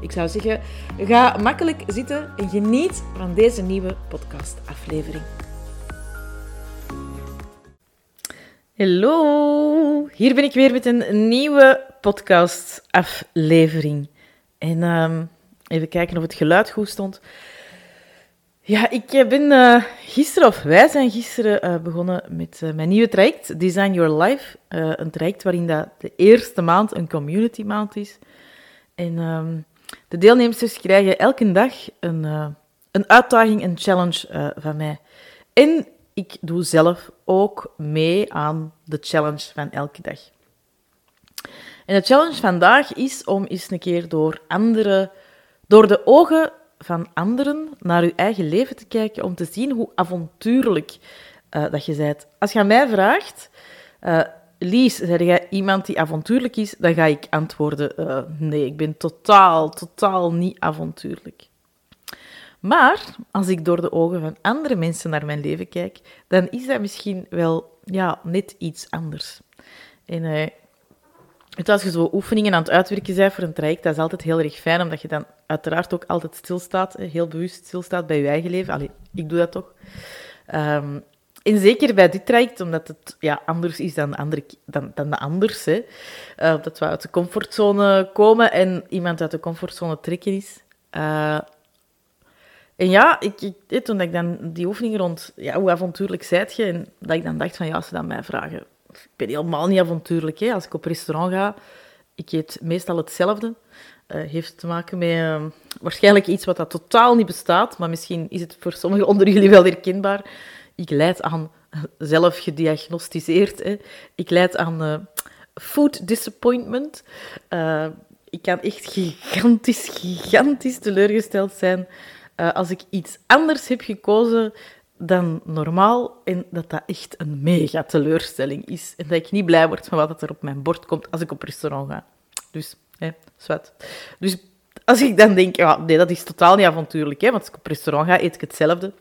Ik zou zeggen, ga makkelijk zitten en geniet van deze nieuwe podcastaflevering. Hallo, hier ben ik weer met een nieuwe podcastaflevering. En ehm, even kijken of het geluid goed stond. Ja, ik eh, ben uh, gisteren, of wij zijn gisteren uh, begonnen met mijn nieuwe traject, Design Your Life. een traject waarin dat de eerste maand een community maand is. En um, de deelnemers krijgen elke dag een, uh, een uitdaging, een challenge uh, van mij. En ik doe zelf ook mee aan de challenge van elke dag. En de challenge vandaag is om eens een keer door andere, door de ogen van anderen naar je eigen leven te kijken, om te zien hoe avontuurlijk uh, dat je bent. Als je aan mij vraagt, Lies, zeg jij iemand die avontuurlijk is? Dan ga ik antwoorden: uh, nee, ik ben totaal, totaal niet avontuurlijk. Maar als ik door de ogen van andere mensen naar mijn leven kijk, dan is dat misschien wel ja, net iets anders. En uh, als je zo oefeningen aan het uitwerken bent voor een traject, dat is altijd heel erg fijn, omdat je dan uiteraard ook altijd stilstaat, heel bewust stilstaat bij je eigen leven. Allee, ik doe dat toch. Um, en zeker bij dit traject, omdat het ja, anders is dan, andere, dan, dan de anders. Hè. Uh, dat we uit de comfortzone komen en iemand uit de comfortzone trekken is. Uh, en ja, ik, ik, toen ik dan die oefening rond ja, hoe avontuurlijk zijt je, en dat ik dan dacht van ja, als ze dan mij vragen, ik ben helemaal niet avontuurlijk. Hè. Als ik op restaurant ga, ik eet meestal hetzelfde. Uh, heeft te maken met uh, waarschijnlijk iets wat dat totaal niet bestaat, maar misschien is het voor sommigen onder jullie wel herkenbaar ik leid aan, zelf gediagnosticeerd, hè, ik leid aan uh, food disappointment. Uh, ik kan echt gigantisch, gigantisch teleurgesteld zijn uh, als ik iets anders heb gekozen dan normaal en dat dat echt een mega teleurstelling is. En dat ik niet blij word van wat er op mijn bord komt als ik op restaurant ga. Dus, hè, zwart. Dus als ik dan denk, ja, nee, dat is totaal niet avontuurlijk, hè, want als ik op restaurant ga, eet ik hetzelfde.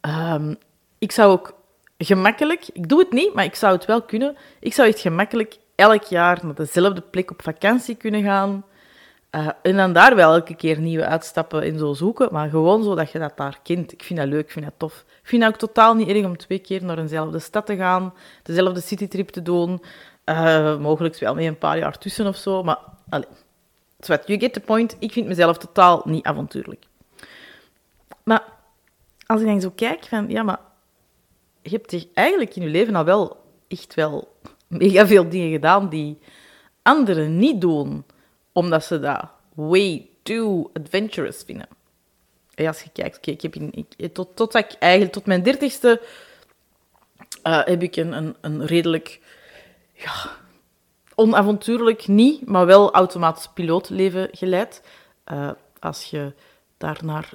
Um, ik zou ook gemakkelijk, ik doe het niet, maar ik zou het wel kunnen. Ik zou echt gemakkelijk elk jaar naar dezelfde plek op vakantie kunnen gaan. Uh, en dan daar wel elke keer nieuwe uitstappen in zo zoeken, maar gewoon zo dat je dat daar kent. Ik vind dat leuk, ik vind dat tof. Ik vind het ook totaal niet erg om twee keer naar eenzelfde stad te gaan, dezelfde citytrip te doen. Uh, mogelijk wel met een paar jaar tussen of zo, maar allez. You get the point. Ik vind mezelf totaal niet avontuurlijk. Maar als ik dan zo kijk van, ja, maar je hebt eigenlijk in je leven al wel echt wel mega veel dingen gedaan die anderen niet doen, omdat ze dat way too adventurous vinden. En als je kijkt, ik heb in, ik, tot, tot ik eigenlijk tot mijn dertigste uh, heb ik een, een, redelijk ja, onavontuurlijk niet, maar wel automatisch pilootleven geleid. Uh, als je daarnaar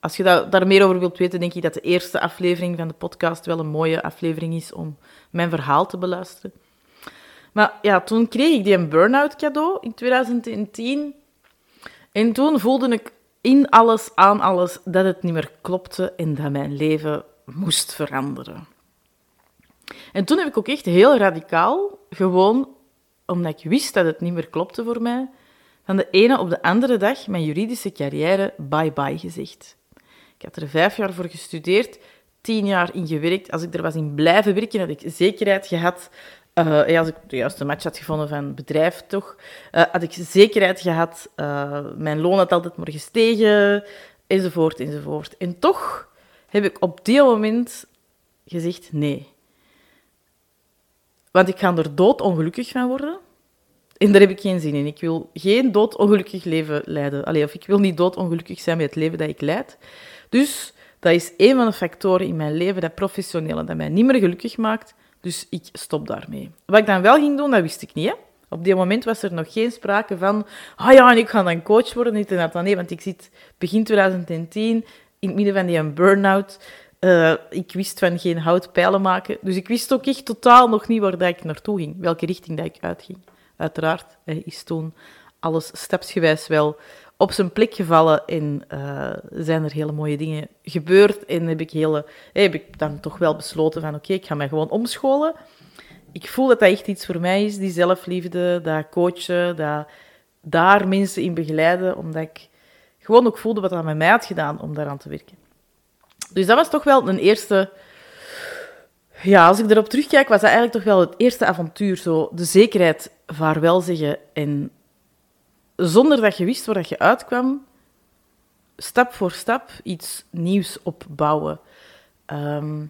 als je daar meer over wilt weten, denk ik dat de eerste aflevering van de podcast wel een mooie aflevering is om mijn verhaal te beluisteren. Maar ja, toen kreeg ik die een burn-out cadeau in 2010. En toen voelde ik in alles, aan alles, dat het niet meer klopte en dat mijn leven moest veranderen. En toen heb ik ook echt heel radicaal, gewoon omdat ik wist dat het niet meer klopte voor mij, van de ene op de andere dag mijn juridische carrière bye-bye gezegd. Ik had er vijf jaar voor gestudeerd, tien jaar in gewerkt. Als ik er was in blijven werken, had ik zekerheid gehad. Uh, als ik de juiste match had gevonden van bedrijf, toch, uh, had ik zekerheid gehad. Uh, mijn loon had altijd maar gestegen, enzovoort, enzovoort. En toch heb ik op die moment gezegd nee. Want ik ga er doodongelukkig van worden. En daar heb ik geen zin in. Ik wil geen doodongelukkig leven leiden. Allee, of ik wil niet doodongelukkig zijn met het leven dat ik leid. Dus dat is een van de factoren in mijn leven, dat professionele, dat mij niet meer gelukkig maakt. Dus ik stop daarmee. Wat ik dan wel ging doen, dat wist ik niet. Hè? Op die moment was er nog geen sprake van, ah ja, en ik ga dan coach worden, niet en dat. Nee, want ik zit begin 2010, in het midden van die burn-out. Uh, ik wist van geen houtpijlen maken. Dus ik wist ook echt totaal nog niet waar dat ik naartoe ging. Welke richting dat ik uitging. Uiteraard is toen alles stapsgewijs wel op zijn plek gevallen en uh, zijn er hele mooie dingen gebeurd. En heb ik, hele, heb ik dan toch wel besloten van oké, ik ga mij gewoon omscholen. Ik voel dat dat echt iets voor mij is, die zelfliefde, dat coachen, dat daar mensen in begeleiden, omdat ik gewoon ook voelde wat dat met mij had gedaan om daaraan te werken. Dus dat was toch wel een eerste... Ja, als ik erop terugkijk, was dat eigenlijk toch wel het eerste avontuur. Zo de zekerheid vaarwel zeggen en zonder dat je wist waar je uitkwam, stap voor stap iets nieuws opbouwen. Ehm,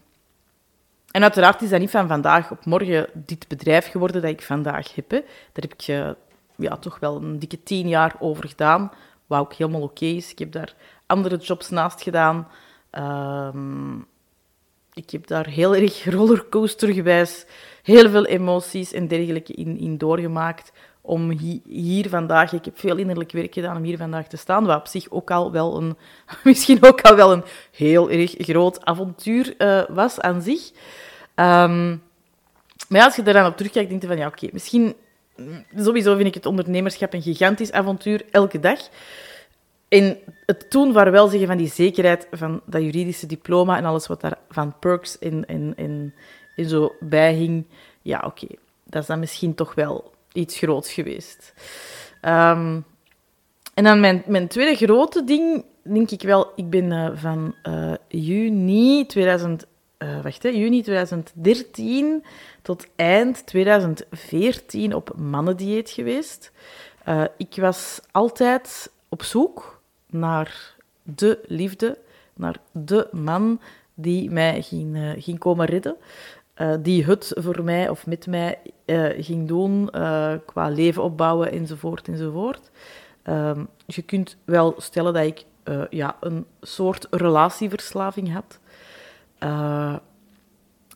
en uiteraard is dat niet van vandaag op morgen dit bedrijf geworden dat ik vandaag heb. Daar heb ik uh, ja, toch wel een dikke tien jaar over gedaan, wat ook helemaal oké is. Ik heb daar andere jobs naast gedaan. Ehm, ik heb daar heel erg rollercoastergewijs heel veel emoties en dergelijke in, in doorgemaakt om hier, vandaag, ik heb veel innerlijk werk gedaan om hier vandaag te staan, wat op zich ook al wel een, misschien ook al wel een heel erg groot avontuur uh, was aan zich. Um, maar als je daar dan op terugkijkt, denk je van, ja, oké, misschien, sowieso vind ik het ondernemerschap een gigantisch avontuur, elke dag. En het toen vaarwel zeggen van die zekerheid van dat juridische diploma en alles wat daar van perks in, in, in, in zo bij hing, ja, oké, dat is dan misschien toch wel iets groots geweest. Um, en dan mijn, mijn tweede grote ding, denk ik wel, ik ben uh, van uh, juni 2000, uh, eh, wacht, hè, juni 2013 tot eind 2014 op mannendieet geweest. ik was altijd op zoek naar de liefde, naar de man die mij ging, ging komen redden. Die het voor mij of met mij uh, ging doen uh, qua leven opbouwen enzovoort enzovoort. Um, je kunt wel stellen dat ik ja, een soort relatieverslaving had.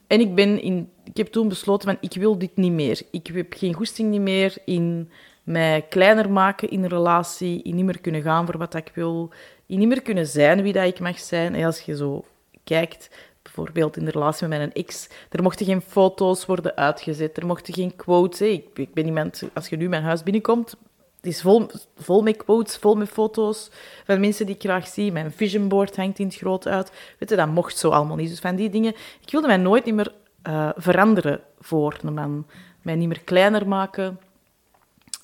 en ik, ben in, ik heb toen besloten van ik wil dit niet meer. Ik heb geen goesting niet meer in mij kleiner maken in een relatie, in niet meer kunnen gaan voor wat ik wil, in niet meer kunnen zijn wie dat ik mag zijn. En als je zo kijkt bijvoorbeeld in de relatie met mijn ex, er mochten geen foto's worden uitgezet, er mochten geen quotes. Ik, ik ben iemand, als je nu mijn huis binnenkomt, het is vol, vol met quotes, vol met foto's van mensen die ik graag zie. Mijn vision board hangt in het groot uit. Weet je, dat mocht zo allemaal niet. Dus van die dingen. Ik wilde mij nooit meer uh, veranderen voor een man. Mij niet meer kleiner maken.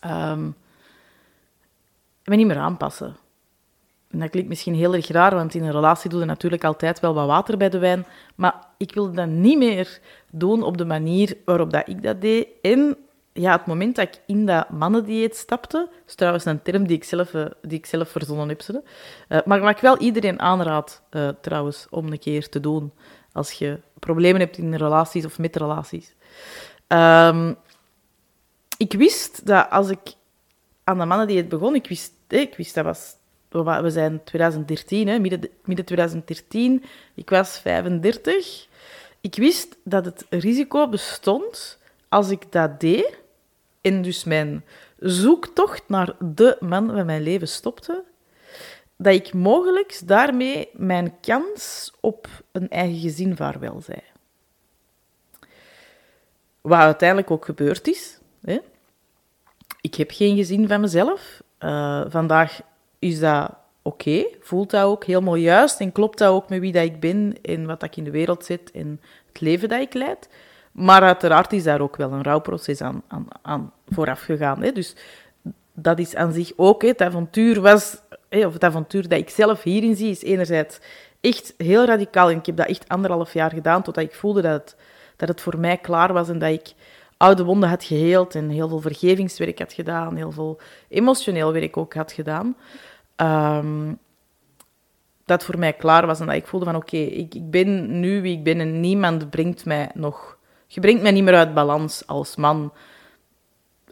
Um, mij niet meer aanpassen. En dat klinkt misschien heel erg raar, want in een relatie doe je natuurlijk altijd wel wat water bij de wijn. Maar ik wilde dat niet meer doen op de manier waarop dat ik dat deed. En ja, het moment dat ik in dat mannendieet stapte, dat is trouwens een term die ik zelf, eh, die ik zelf verzonnen heb, uh, maar wat ik wel iedereen aanraad, uh, trouwens, om een keer te doen als je problemen hebt in relaties of met relaties. Um, ik wist dat als ik aan de mannendieet begon, ik wist, ik wist dat was we zijn 2013, hè, midden, midden 2013. Ik was 35. Ik wist dat het risico bestond als ik dat deed en dus mijn zoektocht naar de man van mijn leven stopte, dat ik mogelijk daarmee mijn kans op een eigen gezin vaarwel zei. Wat uiteindelijk ook gebeurd is. Hè. Ik heb geen gezin van mezelf. Uh, vandaag is dat oké? Voelt dat ook helemaal juist? En klopt dat ook met wie dat ik ben en wat ik in de wereld zit en het leven dat ik leid? Maar uiteraard is daar ook wel een rouwproces aan, aan, aan vooraf gegaan. Hè? Dus dat is aan zich ook, hè, het avontuur was, hè, of het avontuur dat ik zelf hierin zie, is enerzijds echt heel radicaal. En ik heb dat echt anderhalf jaar gedaan, totdat ik voelde dat dat het voor mij klaar was en dat ik oude wonden had geheeld en heel veel vergevingswerk had gedaan, heel veel emotioneel werk ook had gedaan. Um, dat voor mij klaar was en dat ik voelde van oké, ik, ik ben nu wie ik ben en niemand brengt mij nog... Je brengt mij niet meer uit balans als man.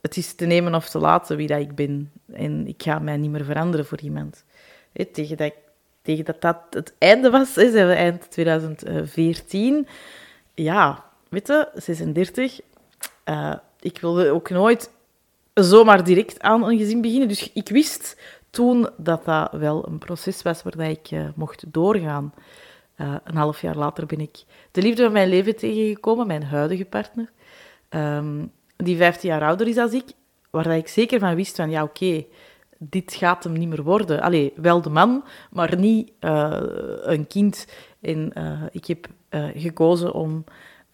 Het is te nemen of te laten wie dat ik ben. En ik ga mij niet meer veranderen voor iemand. tegen, dat, tegen dat dat het einde was, he, we eind 2014. Ja, weet je, 36. Uh, ik wilde ook nooit zomaar direct aan een gezin beginnen. Dus ik wist toen dat dat wel een proces was waar ik uh, mocht doorgaan. Uh, een half jaar later ben ik de liefde van mijn leven tegengekomen, mijn huidige partner, um, die 15 jaar ouder is dan ik, waar ik zeker van wist van, ja, oké, dit gaat hem niet meer worden. Allee, wel de man, maar niet een kind. En ik heb gekozen om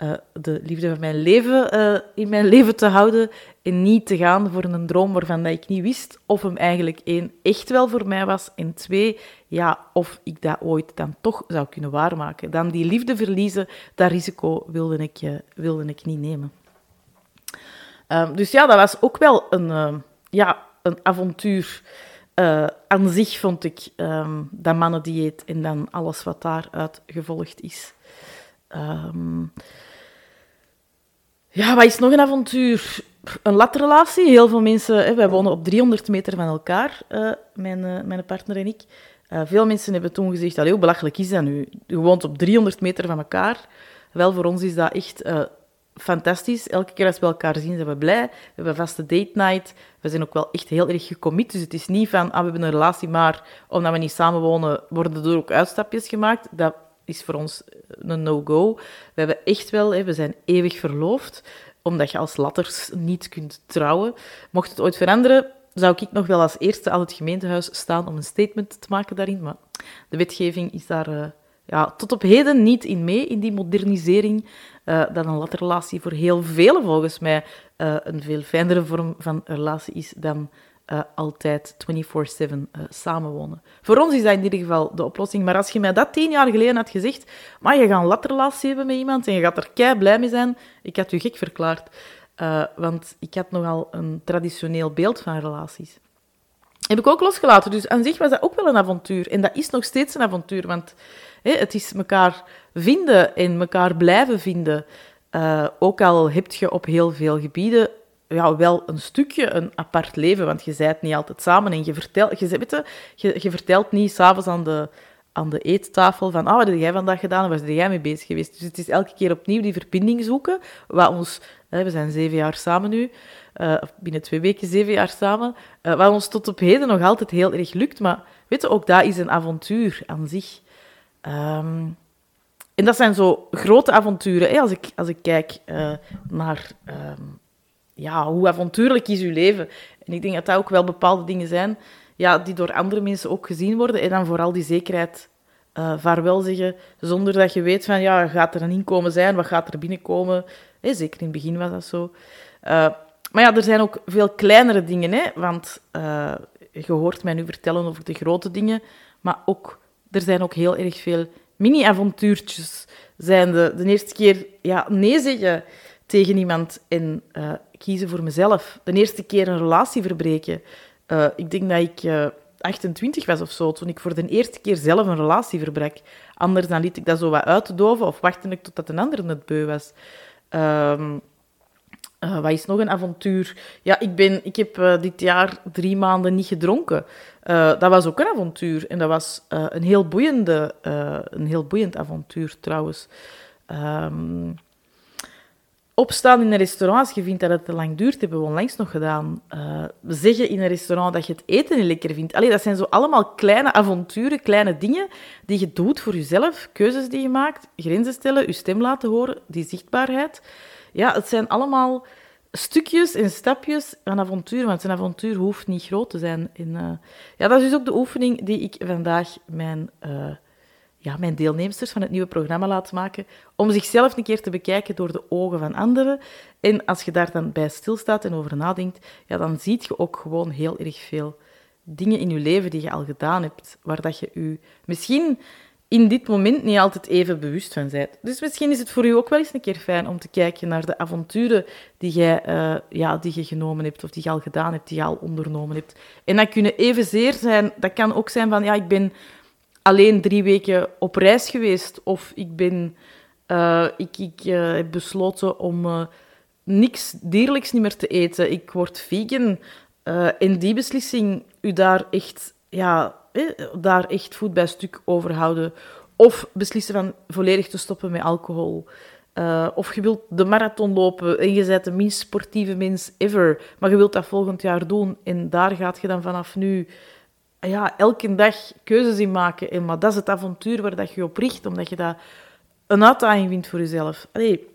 uh, de liefde van mijn leven uh, in mijn leven te houden en niet te gaan voor een droom waarvan ik niet wist of hem eigenlijk één echt wel voor mij was en twee, ja, of ik dat ooit dan toch zou kunnen waarmaken. Dan die liefde verliezen, dat risico wilde ik, uh, wilde ik niet nemen. Ehm, dus ja, dat was ook wel een, ja, een avontuur aan zich, vond ik, um, dat mannendieet en dan alles wat daaruit gevolgd is. Um, ja, wat is nog een avontuur? Een latrelatie. Heel veel mensen, hè, wij wonen op 300 meter van elkaar, uh, mijn, uh, mijn partner en ik. Uh, veel mensen hebben toen gezegd, hoe belachelijk is dat nu? Je woont op 300 meter van elkaar. Wel, voor ons is dat echt fantastisch. Elke keer als we elkaar zien, zijn we blij. We hebben vaste date night. We zijn ook wel echt heel erg gecommit. Dus het is niet van, ah, we hebben een relatie, maar omdat we niet samenwonen, worden er ook uitstapjes gemaakt. Dat is voor ons een no-go. We hebben echt wel, hè, we zijn eeuwig verloofd, omdat je als latters niet kunt trouwen. Mocht het ooit veranderen, zou ik nog wel als eerste aan het gemeentehuis staan om een statement te maken daarin. Maar de wetgeving is daar uh, ja, tot op heden niet in mee, in die modernisering. Uh, dat een latrelatie voor heel velen volgens mij uh, een veel fijnere vorm van relatie is dan uh, altijd 24-7 uh, samenwonen. Voor ons is dat in ieder geval de oplossing. Maar als je mij dat tien jaar geleden had gezegd, maar je gaat een latrelatie hebben met iemand en je gaat er kei blij mee zijn, ik had u gek verklaard. Uh, want ik had nogal een traditioneel beeld van relaties. Heb ik ook losgelaten. Dus aan zich was dat ook wel een avontuur. En dat is nog steeds een avontuur, want het is elkaar vinden en elkaar blijven vinden. Ook al heb je op heel veel gebieden ja, wel een stukje een apart leven, want je zijt niet altijd samen en je vertelt, je, weet je, je vertelt niet s'avonds aan de, aan de eettafel van, ah, wat heb jij vandaag gedaan, waar ben jij mee bezig geweest? Dus het is elke keer opnieuw die verbinding zoeken, wat ons, hè, we zijn zeven jaar samen nu, uh, binnen twee weken zeven jaar samen, uh, wat ons tot op heden nog altijd heel erg lukt, maar weet je, ook dat is een avontuur aan zich. Um, en dat zijn zo grote avonturen, hè, als, ik, als ik kijk uh, naar... Um, ja, hoe avontuurlijk is uw leven? En ik denk dat dat ook wel bepaalde dingen zijn ja, die door andere mensen ook gezien worden. En dan vooral die zekerheid uh, vaarwel zeggen, zonder dat je weet van, ja, gaat er een inkomen zijn? Wat gaat er binnenkomen? Hey, zeker in het begin was dat zo. Uh, maar ja, er zijn ook veel kleinere dingen, hè, want uh, je hoort mij nu vertellen over de grote dingen, maar ook, er zijn ook heel erg veel mini-avontuurtjes. Zijn de, de eerste keer ja, nee zeggen tegen iemand en uh, kiezen voor mezelf. De eerste keer een relatie verbreken. Uh, ik denk dat ik uh, 28 was of zo, toen ik voor de eerste keer zelf een relatie verbrak. Anders dan liet ik dat zo wat uitdoven of wachtte ik totdat een ander het beu was. Um, wat is nog een avontuur? Ja, ik, ben, ik heb dit jaar drie maanden niet gedronken. dat was ook een avontuur. En dat was een, heel boeiende, een heel boeiend avontuur trouwens. Um, opstaan in een restaurant als je vindt dat het te lang duurt, hebben we onlangs nog gedaan. Uh, zeggen in een restaurant dat je het eten niet lekker vindt. Allee, dat zijn zo allemaal kleine avonturen, kleine dingen die je doet voor jezelf. Keuzes die je maakt, grenzen stellen, je stem laten horen, die zichtbaarheid. Ja, het zijn allemaal stukjes en stapjes van avontuur, want een avontuur hoeft niet groot te zijn. En, uh, ja, dat is dus ook de oefening die ik vandaag mijn... Uh, ja, mijn deelnemers van het nieuwe programma laat maken, om zichzelf een keer te bekijken door de ogen van anderen. En als je daar dan bij stilstaat en over nadenkt, ja, dan zie je ook gewoon heel erg veel dingen in je leven die je al gedaan hebt, waar dat je je misschien in dit moment niet altijd even bewust van bent. Dus misschien is het voor u ook wel eens een keer fijn om te kijken naar de avonturen die, jij, uh, ja, die je genomen hebt, of die je al gedaan hebt, die je al ondernomen hebt. En dat kunnen evenzeer zijn, dat kan ook zijn van, ja, ik ben alleen drie weken op reis geweest. Of ik, ben, uh, ik, ik uh, heb besloten om uh, niks dierlijks niet meer te eten. Ik word vegan. en die beslissing, u daar echt, ja, daar echt voet bij stuk over houden. Of beslissen van volledig te stoppen met alcohol. of je wilt de marathon lopen en je bent de minst sportieve mens ever, maar je wilt dat volgend jaar doen en daar gaat je dan vanaf nu ja, elke dag keuzes in maken. En, maar dat is het avontuur waar dat je op richt, omdat je dat een uitdaging vindt voor jezelf. Allee,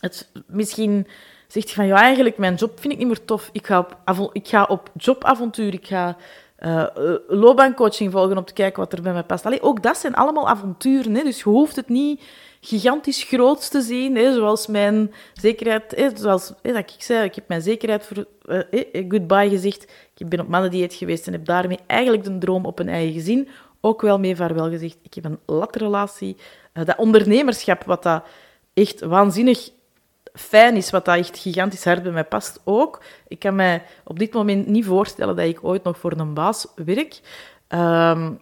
het, misschien zegt je van, ja, eigenlijk, mijn job vind ik niet meer tof. Ik ga op, ik ga op jobavontuur, ik ga uh, volgen om te kijken wat er bij mij past. Allee, ook dat zijn allemaal avonturen, hè, dus je hoeft het niet gigantisch groot te zien, hè, zoals mijn zekerheid, hè, zoals hè, dat ik zei, ik heb mijn zekerheid voor uh, goodbye gezegd. Ik ben op mannendieet geweest en heb daarmee eigenlijk de droom op een eigen gezin ook wel mee vaarwel gezegd. Ik heb een latrelatie. Uh, dat ondernemerschap, wat dat echt waanzinnig fijn is, wat dat echt gigantisch hard bij mij past ook. Ik kan mij op dit moment niet voorstellen dat ik ooit nog voor een baas werk. Um,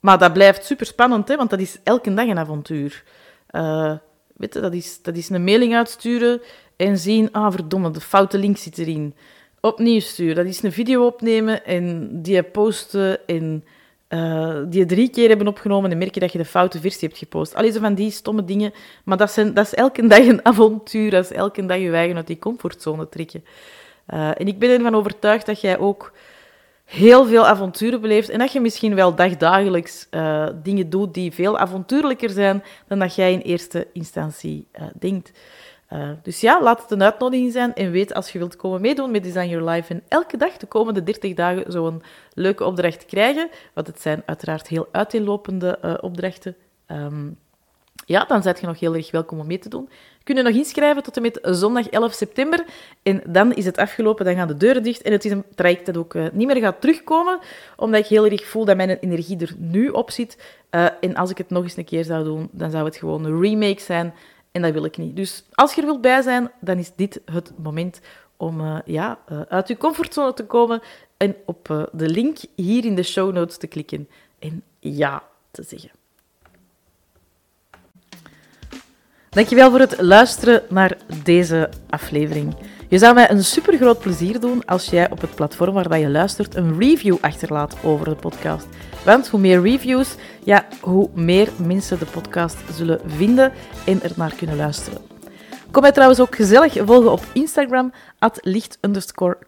maar dat blijft super spannend, hè, want dat is elke dag een avontuur. Uh, weet je, dat is, dat is een mailing uitsturen en zien, ah verdomme, de foute link zit erin. Opnieuw sturen, dat is een video opnemen en die posten en uh, die drie keer hebben opgenomen en merk je dat je de foute versie hebt gepost. Al zo van die stomme dingen, maar dat, zijn, dat is elke dag een avontuur, dat is elke dag je eigen uit die comfortzone trekken. Uh, en ik ben ervan overtuigd dat jij ook heel veel avonturen beleeft en dat je misschien wel dagdagelijks uh, dingen doet die veel avontuurlijker zijn dan dat jij in eerste instantie denkt. Uh, dus ja, laat het een uitnodiging zijn en weet als je wilt komen meedoen met Design Your Life en elke dag de komende 30 dagen zo'n leuke opdracht krijgen, want het zijn uiteraard heel uiteenlopende opdrachten. Um, ja, dan zet je nog heel erg welkom om mee te doen. Kun je nog inschrijven tot en met zondag 11 september. En dan is het afgelopen, dan gaan de deuren dicht. En het is een traject dat ook uh, niet meer gaat terugkomen, omdat ik heel erg voel dat mijn energie er nu op zit. En als ik het nog eens een keer zou doen, dan zou het gewoon een remake zijn. En dat wil ik niet. Dus als je er wilt bij zijn, dan is dit het moment om uh, ja, uit je comfortzone te komen en op de link hier in de show notes te klikken en ja te zeggen. Dankjewel voor het luisteren naar deze aflevering. Je zou mij een super groot plezier doen als jij op het platform waar je luistert een review achterlaat over de podcast. Want hoe meer reviews, ja, hoe meer mensen de podcast zullen vinden en er naar kunnen luisteren. Kom mij trouwens ook gezellig volgen op Instagram, at licht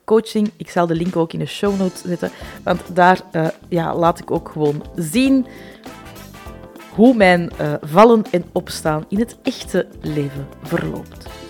coaching. Ik zal de link ook in de show notes zetten, want daar uh, ja, laat ik ook gewoon zien hoe mijn uh, vallen en opstaan in het echte leven verloopt.